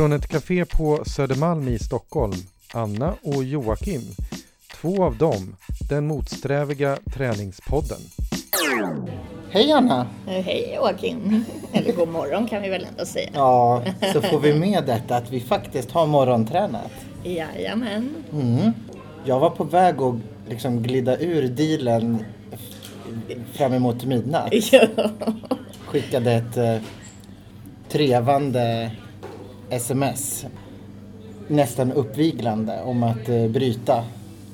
Från ett café på Södermalm i Stockholm, Anna och Joakim. Två av dem, den motsträviga träningspodden. Hej Anna! Eh, Hej Joakim! Eller god morgon kan vi väl ändå säga. Ja, så får vi med detta att vi faktiskt har morgontränat. Jajamän. Mm. Jag var på väg att liksom glida ur dealen fram emot midnatt. Ja. Skickade ett eh, trevande sms. Nästan uppviglande om att eh, bryta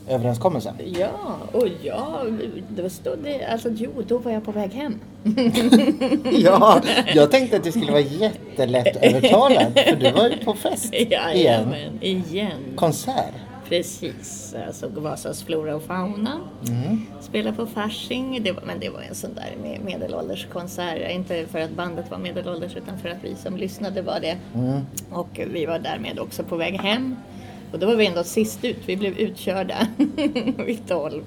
överenskommelsen. ja, och ja, då stod det, alltså jo, då var jag på väg hem. Ja, jag tänkte att du skulle vara jättelätt övertalad för du var ju på fest igen. Jajamän, igen. Konsert. Precis, jag såg Vasas Flora och Fauna. Mm. Spelade på Fasching, det var, men det var en sån där med- medelålderskonsert. Inte för att bandet var medelålders utan för att vi som lyssnade var det. Mm. Och vi var därmed också på väg hem. Och då var vi ändå sist ut, vi blev utkörda vid tolv.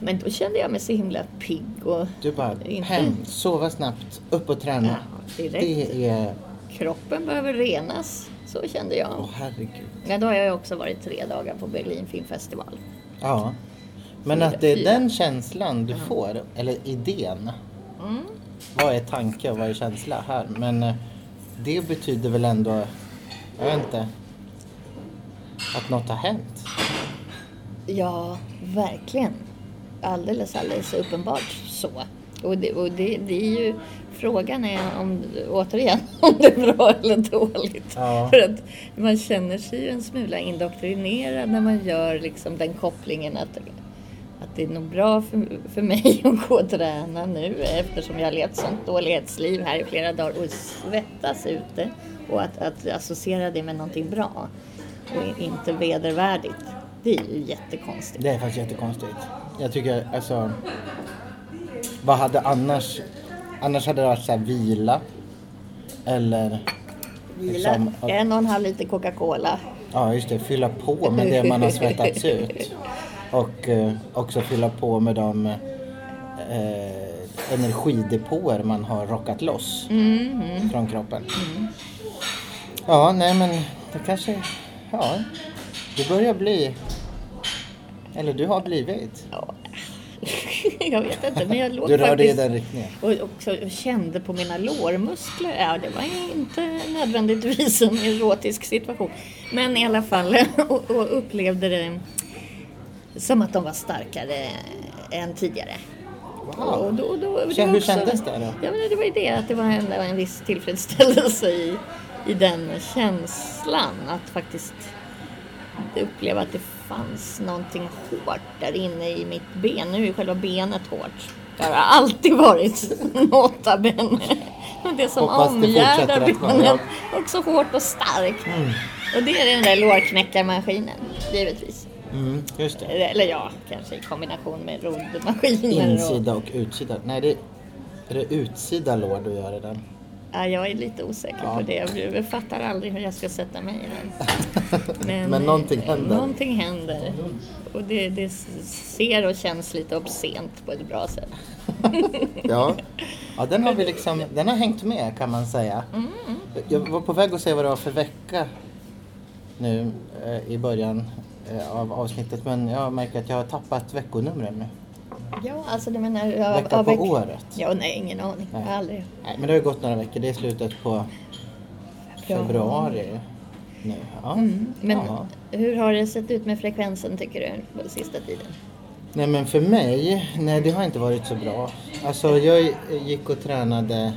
Men då kände jag mig så himla pigg och Du bara, Inte. hem, sova snabbt, upp och träna. Ja, det är, kroppen behöver renas. Så kände jag. åh herregud. Ja, då har jag också varit tre dagar på Berlin Filmfestival. Ja. Men Fyra, att det är fyra. den känslan du får, eller idén. Mm. Vad är tanke och vad är känsla här? Men eh, det betyder väl ändå, jag vet inte, att något har hänt. Ja, verkligen. Alldeles, alldeles uppenbart så. Och det, och det, det är ju frågan är om, återigen, om det är bra eller dåligt. Ja. För att man känner sig ju en smula indoktrinerad när man gör liksom den kopplingen att, att det är nog bra för, för mig att gå och träna nu eftersom jag har levt sånt dålighetsliv här i flera dagar och svettas ute. Och att, att associera det med någonting bra och inte vedervärdigt. Det är ju jättekonstigt. Det är faktiskt jättekonstigt. Jag tycker alltså, vad hade annars, annars hade det varit så här vila. Eller Vila, liksom en och en halv liter Coca-Cola. Ja, just det. Fylla på med det man har svettats ut. Och eh, också fylla på med de eh, energidepåer man har rockat loss från kroppen. Ja, nej men det kanske... Ja, det börjar bli... Eller du har blivit. Ja. jag vet inte, men jag låg Du rör dig i den riktningen. och också kände på mina lårmuskler. Ja, det var inte nödvändigtvis en erotisk situation. Men i alla fall, och, och upplevde det som att de var starkare än tidigare. Och, och då, då, det hur också- kändes det då? Ja, men det var ju det att det var en, en viss tillfredsställelse i, i den känslan att faktiskt uppleva att det fanns någonting hårt där inne i mitt ben. Nu är ju själva benet hårt. Det har alltid varit nota bene. Men det som Hoppas omgärdar benet också hårt och starkt. Och det är den där lårknäckarmaskinen, givetvis. Mm, just det. Eller ja, kanske i kombination med roddmaskiner. Insida och utsida. Nej, det är det utsida lår du gör i den. Ja, jag är lite osäker Ja. på det. Jag- fattar aldrig hur jag ska sätta mig i den. Men någonting eh, händer. Någonting händer. Och det, det ser och känns lite obscent på ett bra sätt. Ja, ja den, har vi liksom, den har hängt med kan man säga. Mm. Jag var på väg att säga vad det var för vecka nu eh, i början eh, av avsnittet men jag märker att jag har tappat veckonumren nu. Ja, alltså du menar... Vecka på veck- året. Ja, nej, ingen aning. Nej. Aldrig. Nej, men det har ju gått några veckor. Det är slutet på februari nu. Ja. Mm. Men Ja. hur har det sett ut med frekvensen tycker du på sista tiden? Nej men för mig, nej det har inte varit så bra. Alltså jag gick och tränade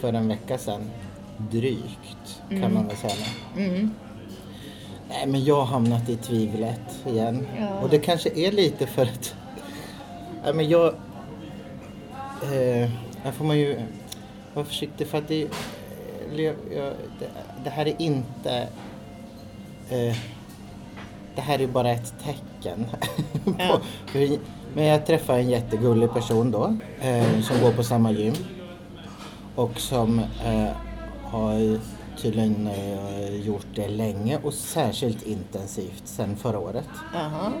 för en vecka sedan. Drygt kan man väl säga. Mm. Nej men jag har hamnat i tvivlet igen. Ja. Och det kanske är lite för att... Nej men jag... Eh, här får man ju vara försiktig för att det... eller jag- Det, det här är inte... Eh, det här är bara ett tecken. på, för, men jag träffade en jättegullig person då. Eh, som går på samma gym. Och som eh, har tydligen eh, gjort det länge och särskilt intensivt sedan förra året. Jaha.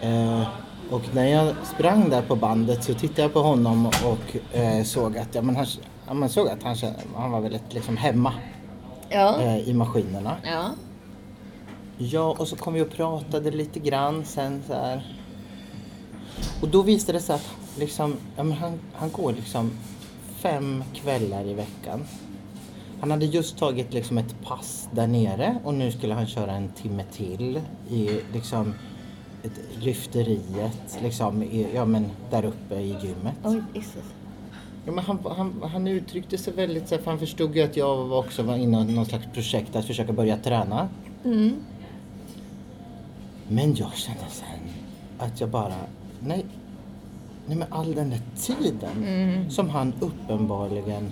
Eh, och när jag sprang där på bandet så tittade jag på honom och eh, såg att, ja, men han, ja, man såg att han, han var väldigt liksom hemma Ja. eh, i maskinerna. Ja. Ja, och så kom vi och pratade lite grann sen så här. Och då visade det sig att liksom, ja, men han, han går liksom fem kvällar i veckan. Han hade just tagit liksom ett pass där nere och nu skulle han köra en timme till i liksom lyfteriet, liksom, i, ja men där uppe i gymmet. Oj, Jesus. Ja, men han, han, han uttryckte sig väldigt så här, för han förstod ju att jag också var inne i någon slags projekt att försöka börja träna. Mm. Men jag kände sen att jag bara, nej, nej men all den där tiden Mm. som han uppenbarligen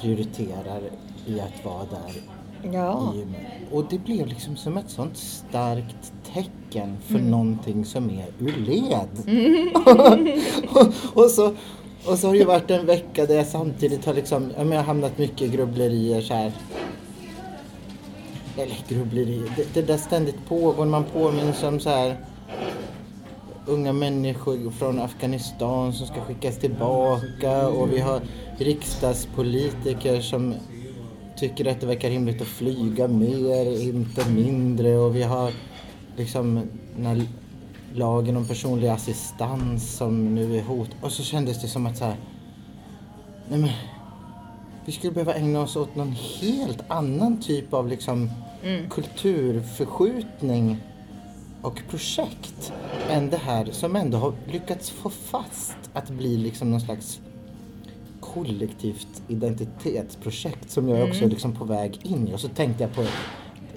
prioriterar i att vara där Ja. i. Och det blev liksom som ett sånt starkt tecken för Mm. någonting som är ur led. och, och, så, och så har det ju varit en vecka där jag samtidigt har liksom, jag har hamnat mycket i grubblerier så här. Eller grubblerier, det, det där ständigt pågår, man påminns om så här unga människor från Afghanistan som ska skickas tillbaka och vi har riksdagspolitiker som tycker att det verkar rimligt att flyga mer, inte mindre och vi har liksom den här lagen om personlig assistans som nu är hot. Och så kändes det som att så här, nej men vi skulle behöva ägna oss åt någon helt annan typ av liksom kulturförskjutning och projekt än det här som ändå har lyckats få fast att bli liksom någon slags kollektivt identitetsprojekt som jag också är liksom på väg in i. Och så tänkte jag på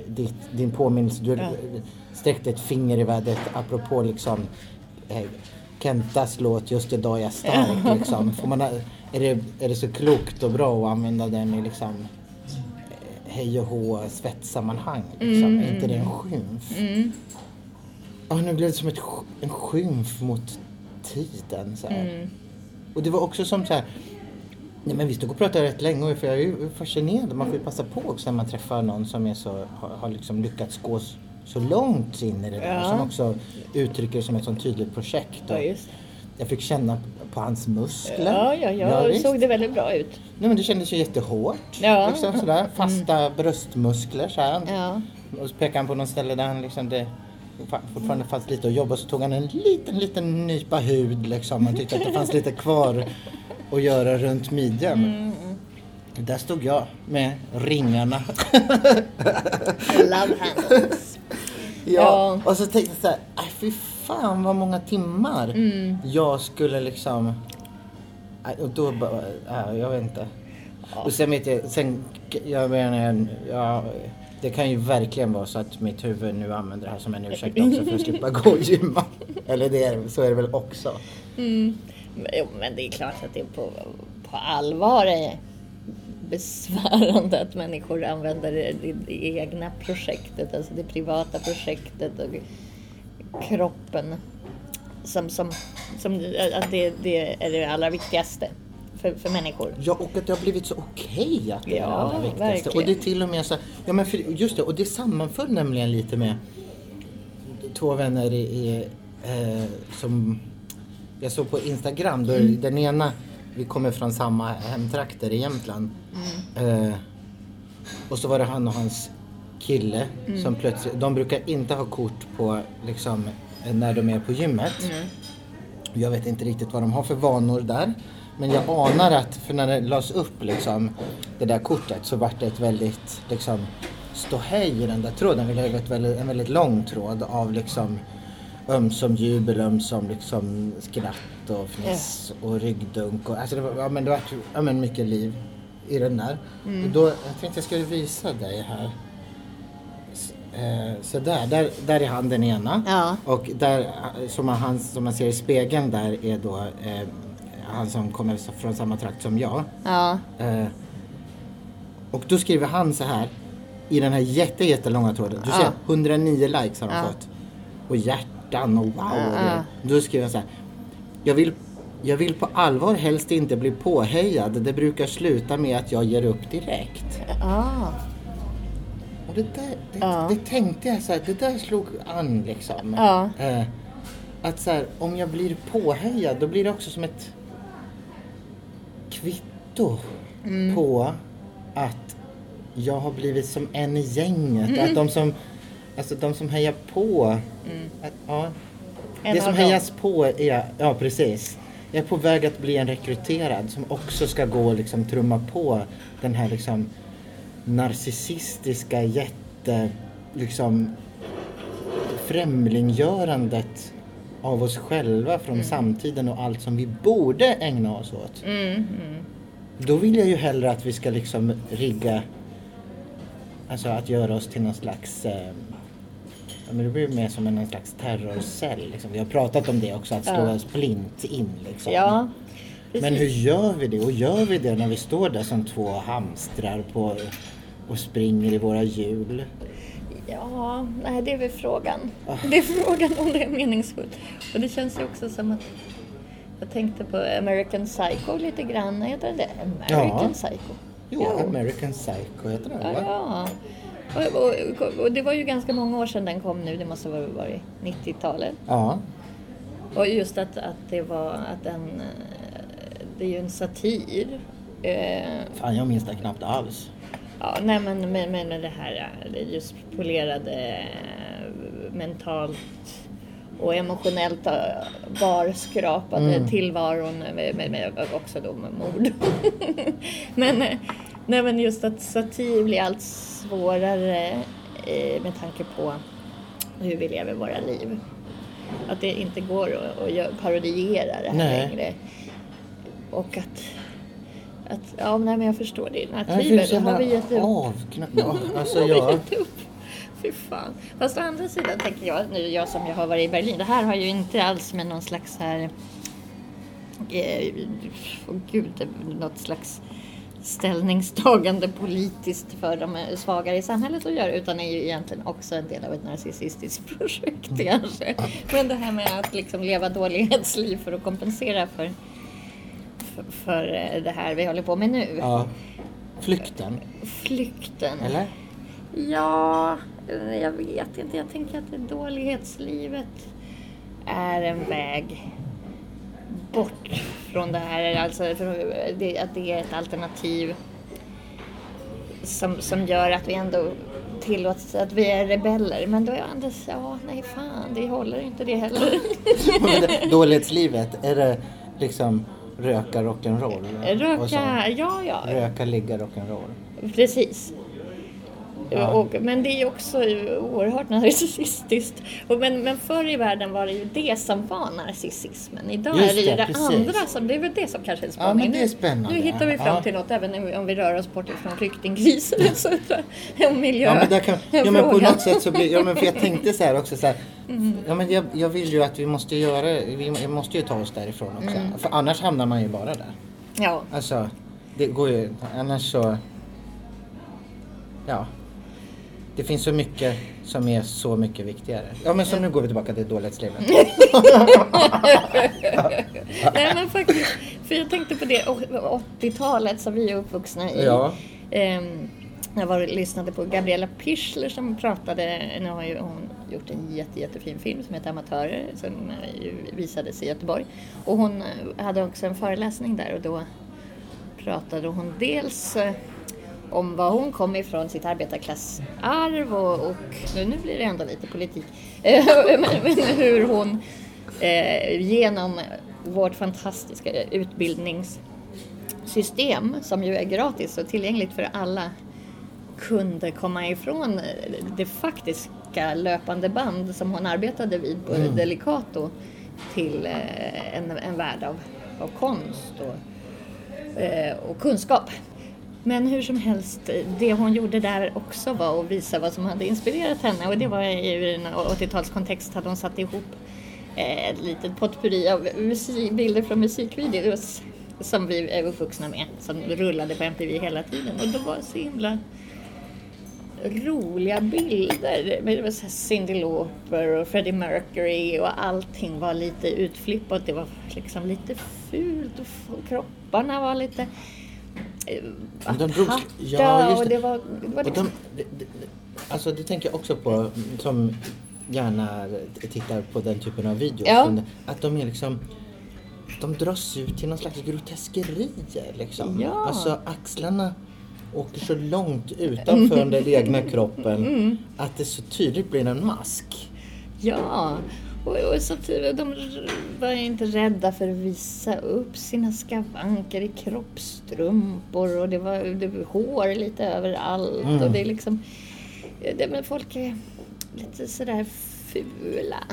ditt, din påminnelse, du sträckte ett finger i vädret apropå liksom eh, Kentas låt Just idag är jag stark. Liksom. Får man, är, det, är det så klokt och bra att använda den i liksom eh, hej och hå svetssammanhang? Liksom. Är inte det en skymf? Ja, nu blev det som ett, en skymf mot tiden. Så här. Och det var också som så här. Nej, men vi stod och pratade rätt länge för jag är ju fascinerad. Man får ju passa på också när man träffar någon som är så, har, har liksom lyckats gå så långt in i det där. Ja. Som också uttrycker det som ett sånt tydligt projekt. Ja, Och jag fick känna på hans muskler. Ja, ja, ja. visst. såg det väldigt bra ut. Nej, men det kändes ju jättehårt. Ja. Liksom sådär. Fasta bröstmuskler så här. Ja. Och så pekade han på något ställe där han liksom det fa- fortfarande fanns lite att jobba så tog han en liten, liten nypa hud liksom. Han tyckte att det fanns lite kvar att göra runt midjan. Där stod jag med ringarna. Love handles. Ja. Ja. Och så tänkte jag så här, "Aj, fy fan vad många timmar Mm. jag skulle liksom... Och då bara, ja, jag vet inte. Och sen vet jag, sen, jag menar, ja, det kan ju verkligen vara så att mitt huvud nu använder det här som en ursäkt också för att slippa gå och gymma. Eller det så är det väl också. Men- Jo, men det är klart att det på, på allvar är besvärande att människor använder det, det, det egna projektet, alltså det privata projektet och kroppen som, som, som att det, det är det allra viktigaste för, för människor. Ja, och att det har blivit så okej att det är det Ja, allra viktigaste. verkligen. Och det är till och med så ja men för, just det, och det sammanföll nämligen lite med två vänner i, i eh, som jag såg på Instagram. Då Mm. Den ena, vi kommer från samma hemtrakter i Jämtland. Mm. Eh, och så var det han och hans kille Mm. som plötsligt, de brukar inte ha kort på liksom när de är på gymmet. Mm. Jag vet inte riktigt vad de har för vanor där. Men jag anar att, för när det lades upp liksom, det där kortet så vart det ett väldigt liksom, ståhej i den där tråden. Ett väldigt, en väldigt lång tråd av liksom ömsom jubel, ömsom liksom skratt och fniss och ryggdunk. Och, alltså det var, ja, men det var ja, men mycket liv i den där. Och då, jag tänkte jag skulle visa dig här. Eh, så där, där, där är han den ena. Ja. Och där, som man, han, som man ser i spegeln där är då eh, han som kommer från samma trakt som jag. Ja, Eh, och då skriver han så här i den här jätte, jättelånga tråden. Du Ja. ser 109 likes har Ja. fått. Och hjärtan och wow grejer. Då skriver han så här. Jag vill, jag vill på allvar helst inte bli påhejad. Det brukar sluta med att jag ger upp direkt. ah, Och det där, det, Ja. det tänkte jag så här, det där slog an liksom. Ja. Eh, att så här, om jag blir påhejad då blir det också som ett kvitto Mm. på att jag har blivit som en i gänget. Att de som, alltså de som hejar på. Att, ja, En det som dem. hejas på är, ja precis. Jag är på väg att bli en rekryterad som också ska gå och liksom trumma på den här liksom narcissistiska jätte, liksom främlinggörandet av oss själva från samtiden och allt som vi borde ägna oss åt. Mm, mm. Då vill jag ju hellre att vi ska liksom rigga, alltså att göra oss till någon slags, eh, men det blir mer som en slags terrorcell. Liksom. Vi har pratat om det också, att slå Ja. splint in liksom. Ja, Men hur gör vi det? Och gör vi det när vi står där som två hamstrar på, och springer i våra hjul? Ja, nej det är väl frågan. Ah. Det är frågan om det är meningsfullt. Och det känns ju också som att jag tänkte på American Psycho lite grann. Heter det? American Ja. Psycho. Jo, Ja. American Psycho heter den Ja, va? ja. Och, och, och det var ju ganska många år sedan den kom nu. Det måste ha varit 90-talet. Ja. Och just att, att det var att den... eh, Det är ju en satir. Eh, Fan, jag minns den knappt alls. Ja, nej men med, med det här eh, just polerade mentalt och emotionellt barskrapade Mm. tillvaron med, med, med också då med mord. men, nej, men just att satir blir allt svårare eh, med tanke på hur vi lever våra liv. Att det inte går att, parodiera det här Nej. längre. Och att, att ja nej, men jag förstår det. Så har vi gett upp. avknappt. Ja, alltså Har vi jag... Fy fan. Fast å andra sidan tänker jag, nu jag som jag har varit i Berlin, det här har ju inte alls med någon slags här, eh, åh gud, något slags ställningstagande politiskt för de svagare i samhället att göra utan är ju egentligen också en del av ett narcissistiskt projekt kanske. Men det här med att liksom leva dålighetsliv för att kompensera för, för, för det här vi håller på med nu. Ja. Flykten, Flykten. eller? Ja, jag vet inte. Jag tänker att det dålighetslivet är en väg bort från det här. Alltså det, att det är ett alternativ som, som gör att vi ändå tillåts att vi är rebeller. Men då är Anders, ja nej fan, det håller inte det heller. Det- Dålighetslivet, är det liksom röka rock'n'roll? Röka, ja ja. Röka, ligga, rock'n'roll. Precis. Ja. Och, men det är ju också oerhört narcissistiskt. Och men, men förr i världen var det ju det som var narcissismen. Idag Just är det ju det, det andra som, det är väl det som kanske är Ja, spaningen. det är Nu- spännande. Nu hittar vi fram Ja. till något även om vi rör oss bort ifrån flyktingkriser och miljö. Ja men, där kan, ja, men på något sätt så blir, ja men för jag tänkte så här också så här, Mm. ja men jag, jag vill ju att vi måste göra, vi måste ju ta oss därifrån också. Mm. För annars hamnar man ju bara där. Ja, Alltså, det går ju, annars så, ja. Det finns så mycket som är så mycket viktigare. Ja men så nu går vi tillbaka till dålighetslivet. nej men faktiskt. För jag tänkte på det 80-talet som vi är uppvuxna i. Ja. Ehm, jag var och lyssnade på Gabriella Pichler som pratade, nu har ju hon gjort en jätte, jättefin film som heter Amatörer som eh, visades i Göteborg. Och hon hade också en föreläsning där och då pratade hon dels eh, om var hon kom ifrån, sitt arbetarklassarv och, och nu, blir det ändå lite politik. Eh, men, men hur hon eh, genom vårt fantastiska utbildningssystem som ju är gratis och tillgängligt för alla kunde komma ifrån det faktiska löpande band som hon arbetade vid på Delicato till eh, en, en värld av, av konst och, eh, och kunskap. Men hur som helst, det hon gjorde där också var att visa vad som hade inspirerat henne och det var i en 80-talskontext hade hon satt ihop eh, ett litet potpurri av musik, bilder från musikvideos som vi är uppvuxna med, som rullade på MTV hela tiden och det var så himla roliga bilder. Det var så här Cyndi Lauper och Freddie Mercury och allting var lite utflippat. Det var liksom lite fult och kropparna var lite eh, Men de drogs- aparta ja, och det. var, det var liksom, de, det, det, alltså det tänker jag också på som gärna tittar på den typen av videos. Ja. Att de är liksom de dras ut till någon slags groteskerier liksom. Ja. Alltså axlarna åker så långt utanför den egna kroppen Mm. att det så tydligt blir en mask. Ja, och, och samtidigt, de var inte rädda för att visa upp sina skavanker i kroppsstrumpor och det var, det var hår lite överallt Mm. och det är liksom, det, men folk är lite sådär fula.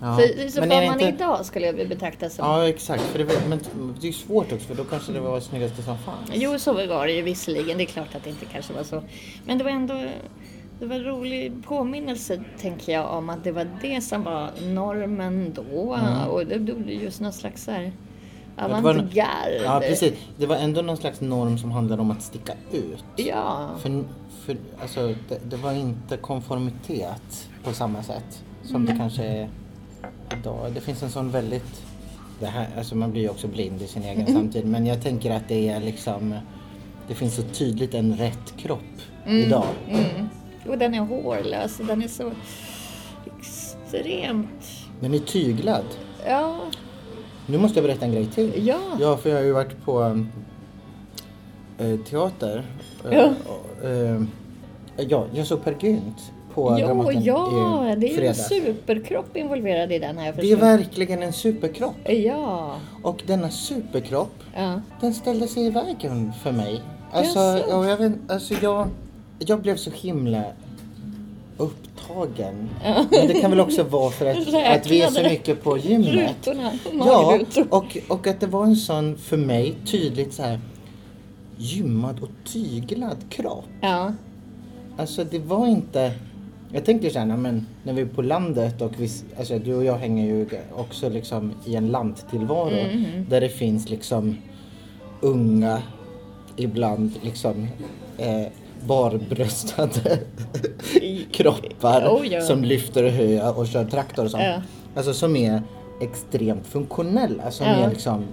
Ja. För, så det man inte- idag skulle jag betrakta som Ja exakt, för det, var- men det är svårt också för då kanske det var det snyggaste som fanns. Jo, så var det ju visserligen. Det är klart att det inte kanske var så. Men det var ändå det var en rolig påminnelse, tänker jag, om att det var det som var normen då. Och det blev just någon slags så här Mm. avantgarde. Ja precis, det var ändå någon slags norm som handlade om att sticka ut. Ja. För, för alltså, det, det var inte konformitet på samma sätt som det kanske är idag. Det finns en sån väldigt... Det här, alltså man blir ju också blind i sin egen samtid men jag tänker att det är liksom... Det finns så tydligt en rätt kropp idag. Och den är hårlös. Den är så extremt... Den är tyglad. Ja. Nu måste jag berätta en grej till. Ja. Ja, för jag har ju varit på äh, teater. Äh, Ja. och, äh, ja, jag såg Per Gynt på Jo, Dramaten ja, i det är ju en fredags. superkropp involverad i den här. Det är verkligen en superkropp. Ja. Och denna superkropp, ja. den ställde sig i vägen för mig. Alltså, ja, jag, vet, alltså jag, jag blev så himla upptagen. Men det kan väl också vara för att, att vi är så mycket på gymmet. Rutorna. Ja, och, och att det var en sån för mig tydligt så här gymmad och tyglad kropp. Ja. Alltså det var inte... Jag tänker så här, men när vi är på landet och vi, alltså du och jag hänger ju också liksom i en lanttillvaro Mm, där det finns liksom unga, ibland liksom eh, barbröstade kroppar Oh, ja. som lyfter hö och kör traktor och sånt. Ja. Alltså som är extremt funktionella. Som Ja. är liksom,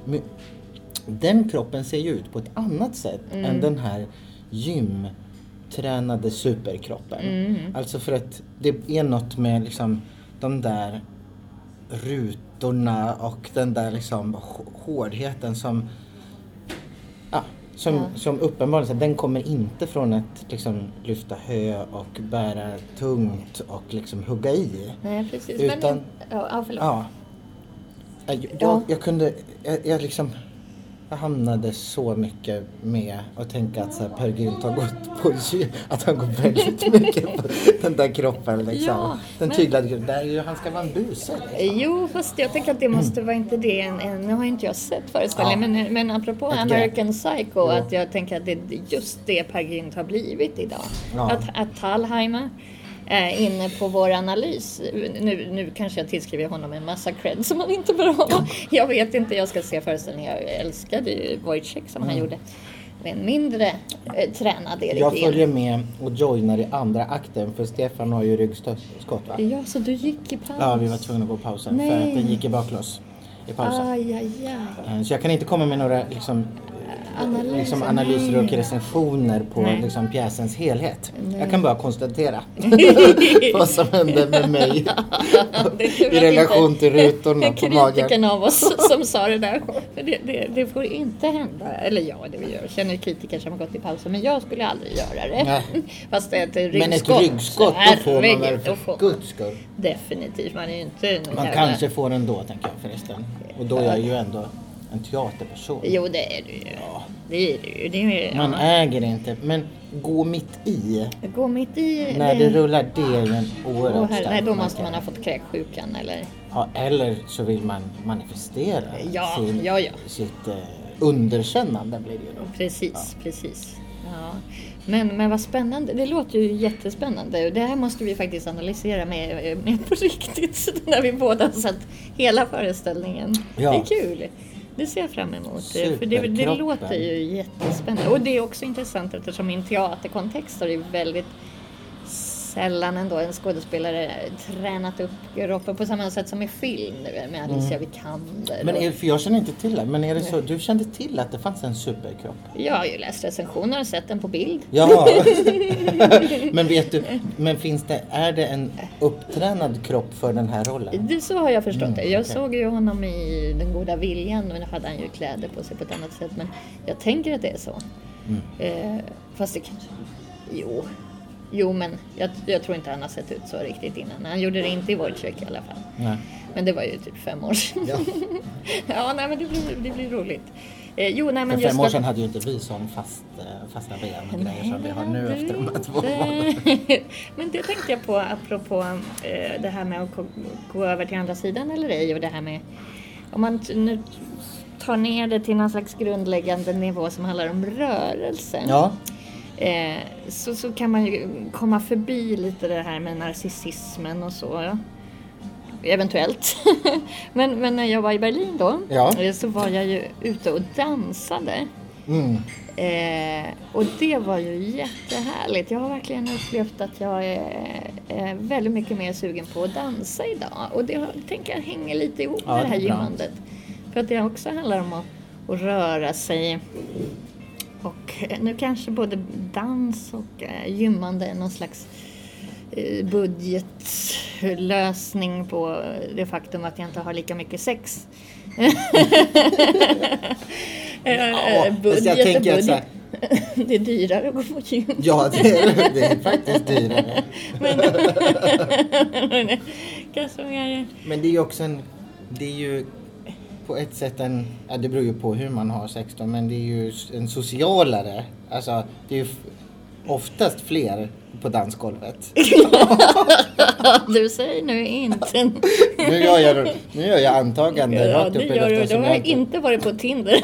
den kroppen ser ju ut på ett annat sätt Mm. än den här gymtränade superkroppen. Mm. Alltså för att det är något med liksom de där rutorna och den där liksom hå- hårdheten som som, Ja. som uppenbarligen, så här, den kommer inte från att liksom lyfta hö och bära tungt och liksom hugga i. Nej, precis. Utan- Men, ja, förlåt. Ja. Jag, jag, Ja. jag kunde, jag, jag liksom jag hamnade så mycket med att tänka att så här, Per Gynt har gått på att han går väldigt mycket på den där kroppen liksom. Ja, den men- tyglade kroppen, där är ju, han ska vara en buse. Liksom. Jo, fast jag tänker att det måste vara inte det. Nu har inte jag sett föreställningen, men, men apropå Ett American Psycho, Jo. att jag tänker att det är just det Per Gynt har blivit idag. Ja. Att, att Thalheimer är inne på vår analys. Nu, nu kanske jag tillskriver honom en massa cred som han inte bör ha. Jag vet inte, jag ska se föreställningen. Jag älskade ju Wojciech som han gjorde. Men mindre eh, tränad Erik Jag följer med och joinar i andra akten för Stefan har ju ryggskott va? Ja, så du gick i paus? Ja, vi var tvungna att gå pausen för Nej. att den gick i baklås i pausen. Aj, aj, aj. Eh, Så jag kan inte komma med några liksom, Analyser, liksom analyser och recensioner på Nej. liksom, pjäsens helhet. Nej. Jag kan bara konstatera vad som hände med mig Det är i relation till rutorna på magen. Kritikern av oss som sa det där. Det, det, det får inte hända. Eller ja, det vi gör. Jag känner kritiker som har gått i pausen. Men jag skulle aldrig göra det. Nej. Fast ett ryggskott. Men ett ryggskott, då får man väl för guds skull. Definitivt. Man är ju inte Man kanske får ändå, tänker jag förresten. Och då är jag ju ändå en teaterperson. Jo, det är du ju. Ja. Det är du ju. Det är, Man ja. äger inte, men gå mitt i. Gå mitt i. När det rullar, det är ju en oerhört stark nej, då måste man ha fått kräksjukan eller... Ja, eller så vill man manifestera Ja, sin, ja, ja. sitt eh, underkännande blir det ju då. Precis, precis. Ja. Men, men vad spännande. Det låter ju jättespännande. Det här måste vi faktiskt analysera med, med på riktigt. När vi båda har sett hela föreställningen. Ja. Det är kul. Det ser jag fram emot. För det, det låter ju jättespännande. Och det är också intressant eftersom en teaterkontext är väldigt sällan ändå en skådespelare tränat upp kroppen på samma sätt som i film nu med Alicia Vikander. Mm. Men och- är, för jag känner inte till det, men är det så, du kände till att det fanns en superkropp? Jag har ju läst recensioner och sett den på bild. Ja, men vet du, men finns det, är det en upptränad kropp för den här rollen? Det, så har jag förstått det. Jag Mm, okej. såg ju honom i Den goda viljan, men då hade han ju kläder på sig på ett annat sätt. Men jag tänker att det är så. Mm. Eh, Fast det kanske... Jo. Jo, men jag, jag tror inte han har sett ut så riktigt innan. Han gjorde det inte i Wojciech i alla fall. Nej. Men det var ju typ fem år sedan. Ja. ja, nej men det blir, det blir roligt. Eh, jo, nej men För fem år sedan hade ju inte vi sån fast, eh, fasta ben och grejer som vi har nu efter de här två månaderna. Men det tänkte jag på apropå eh, det här med att gå- över till andra sidan eller ej och det här med om man nu tar ner det till någon slags grundläggande nivå som handlar om rörelse. Ja, Eh, så, så kan man ju komma förbi lite det här med narcissismen och så. Ja. Eventuellt. men, men när jag var i Berlin då Ja. eh, så var jag ju ute och dansade. mm. Eh, och det var ju jättehärligt. Jag har verkligen upplevt att jag är, är väldigt mycket mer sugen på att dansa idag. Och det tänker jag hänger lite ihop Ja, med det det här gymmandet. För att det också handlar om att, att röra sig. Och eh, nu kanske både dans och eh, gymmande är någon slags eh, budgetlösning på det faktum att jag inte har lika mycket sex. Ja, fast jag tänker att så här- det är dyrare att gå på gym. ja det, är, det är faktiskt dyrare. Men, men kanske mer... Men det är ju också en, det är ju på ett sätt en, ja det beror ju på hur man har sex då, men det är ju en socialare, alltså det är ju oftast fler på dansgolvet. Du säger nu inte. Nu gör jag, nu gör jag antaganden Ja, rakt upp i luften Du har inte varit på Tinder.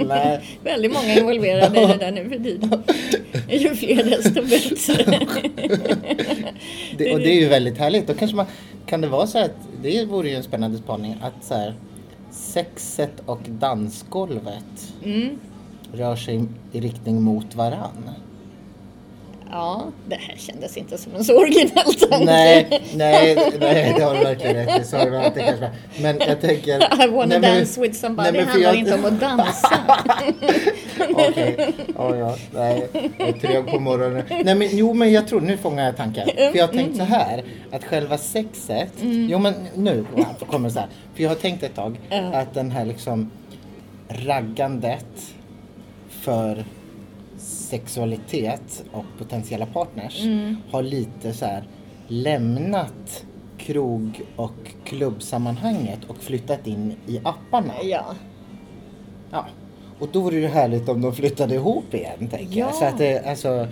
Nej. Väldigt många involverade i det där nu för tiden. Ju fler desto bättre. Det, och det är ju väldigt härligt. Då kanske man, kan det vara så att det vore ju en spännande spaning att så här, sexet och dansgolvet Mm. rör sig i riktning mot varann. Ja, det här kändes inte som en så originell tanke. Nej, nej, nej, det har du verkligen rätt i. Sorry, men kanske Men jag tänker... I wanna nej, men- dance with somebody nej, men handlar jag- inte om att dansa. Okej, ja, ja, nej, jag är trög på morgonen. Nej men jo men jag tror, nu fångar jag tanken. För jag har tänkt så här, att själva sexet, jo men nu kommer det så här. För jag har tänkt ett tag att den här liksom raggandet för sexualitet och potentiella partners har lite så här lämnat krog och klubbsammanhanget och flyttat in i apparna. Ja. Ja, och då vore det härligt om de flyttade ihop igen, tänker jag. Ja. Så att, det, alltså,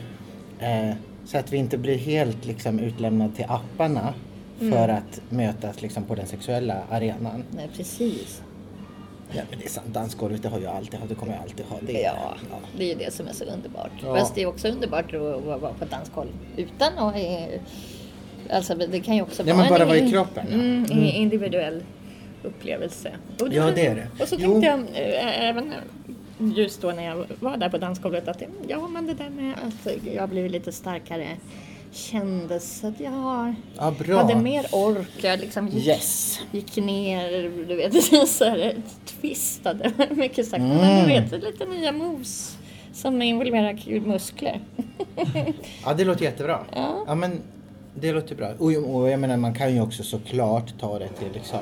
eh, så att vi inte blir helt liksom, utlämnade till apparna Mm. för att mötas liksom, på den sexuella arenan. Nej, precis. Ja, men det är sant, dansgolvet det har jag alltid ha, det kommer jag alltid ha. Det är, Ja, det är ju det som är så underbart. Ja. Fast det är också underbart att vara på ett dansgolv utan att... eh, Alltså det kan ju också Ja, vara bara en vara i kroppen, ja. Mm, en individuell upplevelse. Och Ja, det är det. Och så Jo. tänkte jag eh, även just då när jag var där på dansgolvet att ja, men det där med att jag har blivit lite starkare kändes att jag har, Ja, hade mer ork. Jag liksom gick, Yes! gick ner, du vet, så här, twistade mycket sagt. Men Mm. du vet, lite nya moves som involverar muskler. Ja, det låter jättebra. Ja. Ja, men det låter bra. Och, och jag menar, man kan ju också såklart ta det till liksom,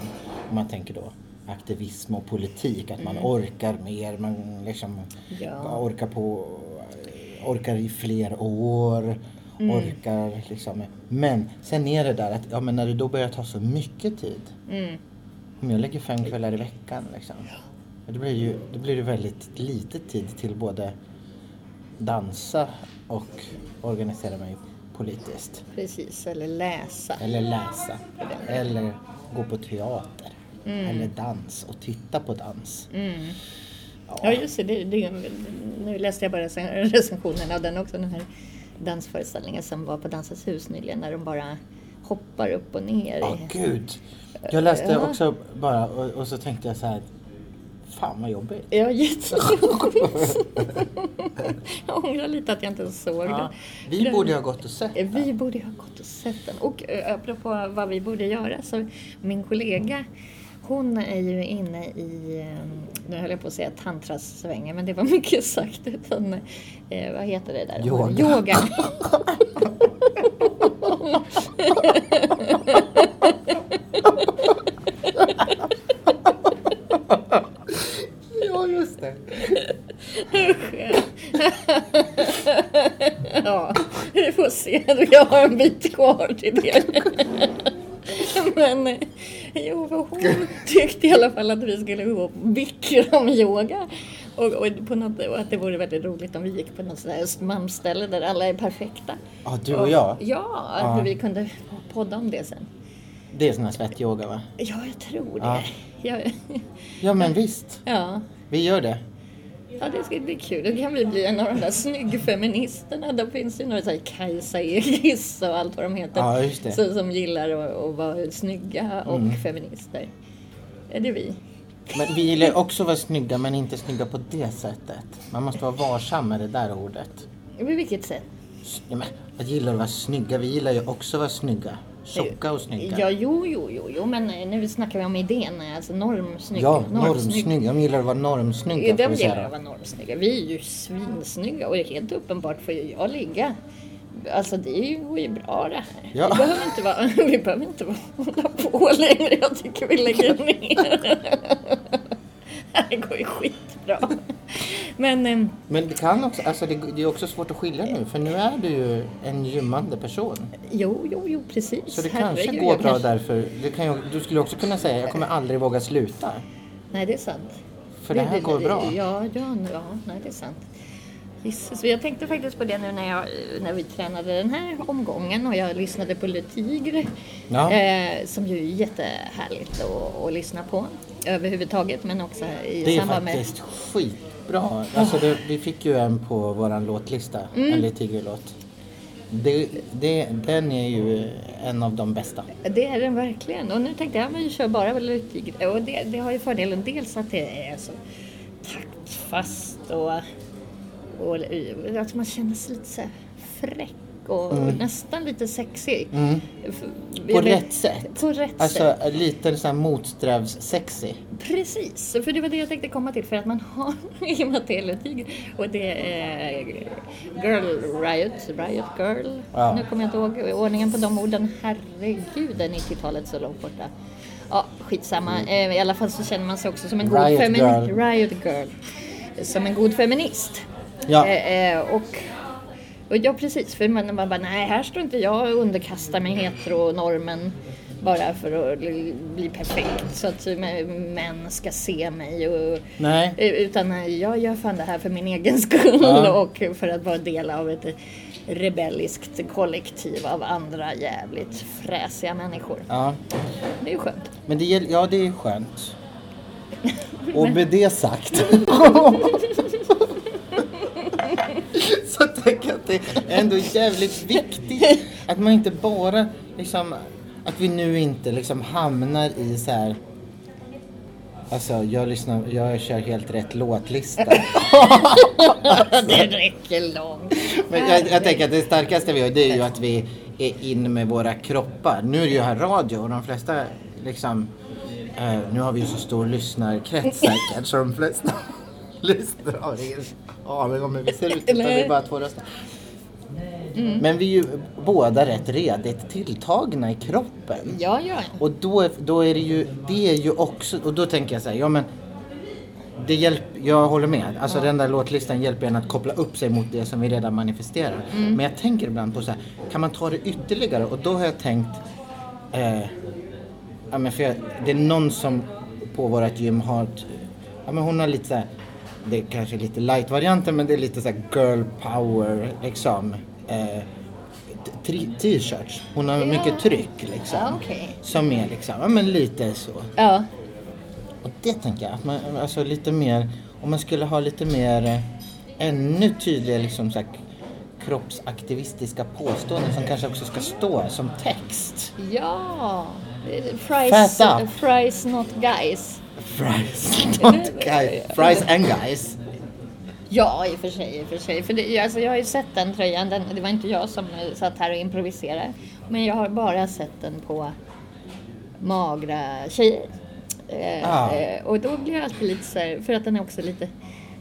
om man tänker då aktivism och politik, att man orkar mer, man liksom Ja. orkar på, orkar i fler år, orkar liksom. Men sen är det där att, ja men när det då börjar ta så mycket tid. Mm. Om jag lägger fem kvällar i veckan liksom. ja, Då blir det ju då blir det väldigt lite tid till både dansa och organisera mig politiskt. Precis, eller läsa. Eller läsa. Eller gå på teater. Eller dans och titta på dans. Mm. Ja just det, det, det, nu läste jag bara recen- recensionen av den också, den här dansföreställningen som var på Dansens hus nyligen när de bara hoppar upp och ner. Ja, i- gud. Jag läste Ja. också bara och, och så tänkte jag så här. Fan vad jobbigt. Ja, jättejobbigt. jag ångrar lite att jag inte såg Ja, den. vi borde ha gått och sett den. Vi borde ha gått och sett den. Och eh, apropå vad vi borde göra så min kollega hon är ju inne i, eh, nu höll jag på att säga tantrasvängen men det var mycket sagt. Utan, eh, vad heter det där? Yoga. Yoga. Ja, just det. får se. Jag har en bit kvar till det. Men jo, för hon tyckte i alla fall att vi skulle gå på bikramyoga. Och, och, på något, och att det vore väldigt roligt om vi gick på något sådär Östermalmsställe där alla är perfekta. Ja, du och jag. Ja, Ja. att vi kunde podda om det sen. Det är sån här svettyoga va? Ja, jag tror det. Ja, Ja men visst. ja. Vi gör det. Ja, det ska bli kul. Då kan vi bli en av de där snyggfeministerna. Då finns det några så här Kajsa Ekis och allt vad de heter. Ja, just det. Så, som gillar att, att vara snygga och Mm. feminister. Är det vi? Men vi gillar ju också att vara snygga men inte snygga på det sättet. Man måste vara varsam med det där ordet. På vilket sätt? Ja, men, jag gillar att vara snygga. Vi gillar ju också att vara snygga. Tjocka och snygga. Ja, jo, jo, jo, jo, men nu snackar vi om idén. Alltså normsnygg. Ja, normsnygg. normsnygga. De gillar att vara normsnygga. Ja, de gillar att vara normsnygga. Vi är ju svinsnygga och helt uppenbart får ju jag ligga. Alltså det går ju bra det här. Ja. Vi behöver inte, vara, vi behöver inte vara, hålla på längre. Jag tycker vi lägger ner. Det går ju skitbra. Men eh, Men det kan också, alltså det, det är också svårt att skilja nu för nu är du ju en gymmande person. jo, jo, jo, precis. Så det kanske Herregud, går jag bra kanske- därför. Det kan ju, du skulle också kunna säga jag kommer aldrig våga sluta. Nej, det är sant. För det här går bra. Ja, ja, ja nej, det är sant. Jesus, jag tänkte faktiskt på det nu när, jag, när vi tränade den här omgången och jag lyssnade på Le Tigre. Ja. Eh, som ju är jättehärligt att, att lyssna på överhuvudtaget men också i Det är samband med... faktiskt skitbra. Alltså det, vi fick ju en på våran låtlista, Mm. en Lille Tiger-låt. Det, det, den är ju en av de bästa. Det är den verkligen. Och nu tänkte jag, men vi kör bara Le Tigre. Och det, det har ju fördelen dels att det är så taktfast och, och att man känner sig lite så fräck och nästan lite sexig. Mm. På vet- rätt sätt. På rätt Alltså sätt. lite så här motsträvs-sexy. Precis, för det var det jag tänkte komma till. För att man har i och med att det är och det är Girl Riot, Riot Girl. Ja. Nu kommer jag inte ihåg ordningen på de orden. Herregud, är 90-talet så långt borta. Ja, skitsamma. Eh, I alla fall så känner man sig också som en god Mm. Riot feminist. girl. Riot Girl. Som en god feminist. Ja. Eh, eh, och, och ja, precis. För man, bara, nej, här står inte jag och underkastar mig heteronormen bara för att bli perfekt så att män ska se mig. Och, Nej. Eh, Utan eh, jag gör fan det här för min egen skull Ja. och för att vara del av ett rebelliskt kollektiv av andra jävligt fräsiga människor. Ja. Det är ju skönt. Men det, ja, det är skönt. Och med det sagt. så tänker jag att det är ändå jävligt viktigt att man inte bara liksom att vi nu inte liksom hamnar i så här Alltså jag lyssnar, jag kör helt rätt låtlista. det räcker långt. Men jag, jag tänker att det starkaste vi gör det är ju att vi är in med våra kroppar. Nu är det ju här radio och de flesta liksom eh, Nu har vi ju så stor lyssnarkrets säkert så de flesta lyssnar om hur vi ser ut utan det är bara två röster. Men vi är ju båda rätt redigt tilltagna i kroppen. Ja, ja. Och då, då är det ju, det är ju också, och då tänker jag så här, ja men det hjälp, jag håller med. Alltså den där låtlistan hjälper en att koppla upp sig mot det som vi redan manifesterar. Men jag tänker ibland på så här, kan man ta det ytterligare? Och då har jag tänkt, eh, ja men för jag, det är någon som på vårt gym har, ja men hon har lite så här, det är kanske lite light-varianten men det är lite så här girl power liksom. Eh, t-shirts. Hon har mycket tryck liksom. Ja, okej. Som är liksom, ja men lite så. Ja, Och det tänker jag, att man, alltså lite mer, om man skulle ha lite mer, eh, ännu tydligare liksom så här, kroppsaktivistiska påståenden som kanske också ska stå som text. ja. Fries, fries not guys. Fries, not guys. Fries and guys. Ja, i och för sig. I och för sig. För det, alltså, jag har ju sett den tröjan. Den, det var inte jag som satt här och improviserade. Men jag har bara sett den på magra tjejer. Eh, Ah. eh, och då blir jag alltid lite så här, för att den är också lite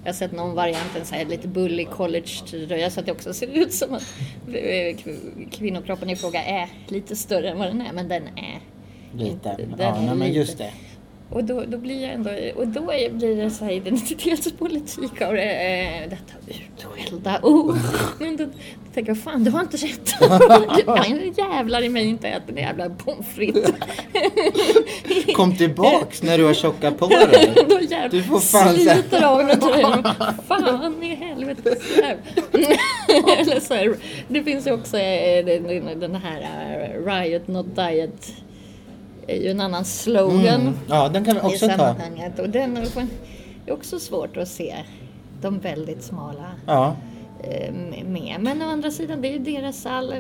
jag har sett någon variant, en så här lite bully college-tröja så att det också ser ut som att eh, kv- kvinnokroppen i fråga är lite större än vad den är. Men den är Lite. inte- den Ja, är nej, men lite. just det. Och då, då blir jag ändå, och då är, blir det så här identitetspolitik av det, eh, detta utskällda. Oh. Men då, då tänker jag, fan du har inte sett. Jag jävlar i mig inte äter en jävla pommes frites. Kom tillbaks när du har tjockat på dig. Då jävlar Du får fan sliter av mig tröjan. Fan i helvete. Eller så här, det finns ju också eh, den, den här eh, Riot Not Diet. Är ju en annan slogan Mm. Ja, den kan vi i också ta. Och den är också svårt att se de väldigt smala Ja, eh, med. Men å andra sidan, det är ju deras all...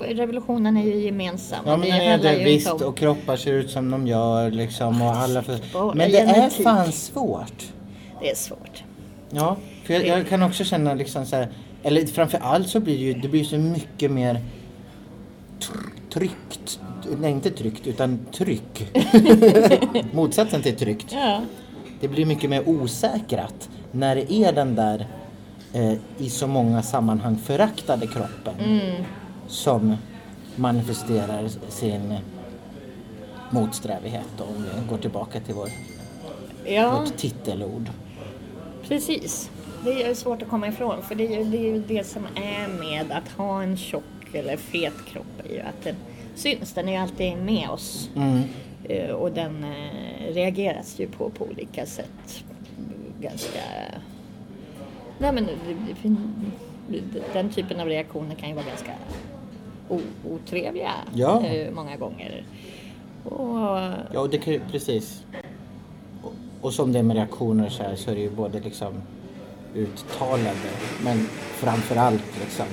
Revolutionen är ju gemensam. ja men det det är ju visst om- och kroppar ser ut som de gör liksom och alla för... Men det är fan svårt. Det är svårt. Ja, för jag, jag kan också känna liksom så här, eller framför allt så blir det ju, det blir så mycket mer tr- tryckt. Nej, inte tryckt, utan tryck. Motsatsen till tryckt. Ja. Det blir mycket mer osäkrat när det är den där eh, i så många sammanhang föraktade kroppen Mm. som manifesterar sin motsträvighet om vi går tillbaka till vår, ja. vårt titelord. Precis. Det är svårt att komma ifrån för det är, ju, det är ju det som är med att ha en tjock eller fet kropp är ju att den syns. Den är ju alltid med oss Mm. Eh, och den eh, reageras ju på på olika sätt. Ganska... Nej men den typen av reaktioner kan ju vara ganska otrevliga Ja. eh, många gånger. Och, Ja, och det kan ju, precis. Och, och som det är med reaktioner så här så är det ju både liksom uttalade men framförallt liksom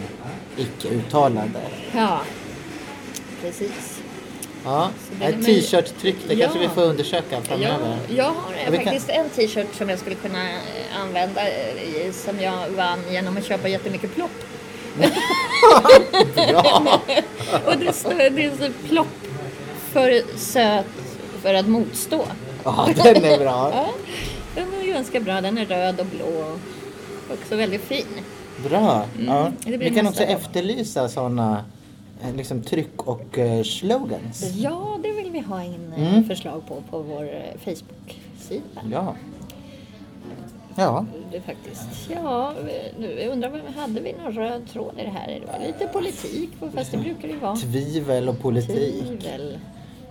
icke-uttalade. ja, precis. Ja, ett t-shirt-tryck det Ja. kanske vi får undersöka Jag, framöver. jag har kan- faktiskt en t-shirt som jag skulle kunna eh, använda eh, som jag vann genom att köpa jättemycket plopp. Och det står det är så plopp för söt för att motstå. Ja, den är bra. Ja, den är ganska bra. Den är röd och blå och också väldigt fin. Bra. Ja. Mm, Vi kan också efterlysa sådana liksom tryck och eh, slogans. Ja, det vill vi ha in eh, Mm. förslag på på vår eh, Facebook-sida. Ja. Ja. Det faktiskt. Ja, nu jag undrar, vad- hade vi någon röd tråd i det här? Det var lite politik, fast det brukar det ju vara. Tvivel och politik. Tvivel.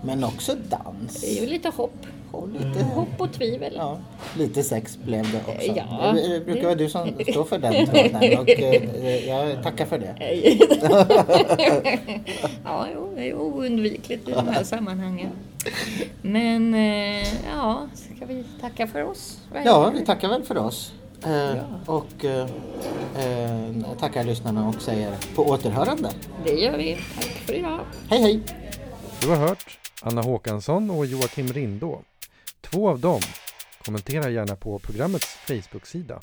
Men också Det är dans. ju lite hopp. Och lite, Hopp och tvivel. ja, lite sex blev det också. Ja, det, brukar vara du som står för den tråden och eh, jag tackar för det. ja, jo, det är oundvikligt i de här sammanhangen. Men eh, ja, ska vi tacka för oss? Ja, vi tackar väl för oss. Eh, Ja. Och eh, eh, tackar lyssnarna och säger på återhörande. Det gör vi. Tack för idag. Hej hej! Du har hört Anna Håkansson och Joakim Rindå. Två av dem. Kommentera gärna på programmets Facebook-sida.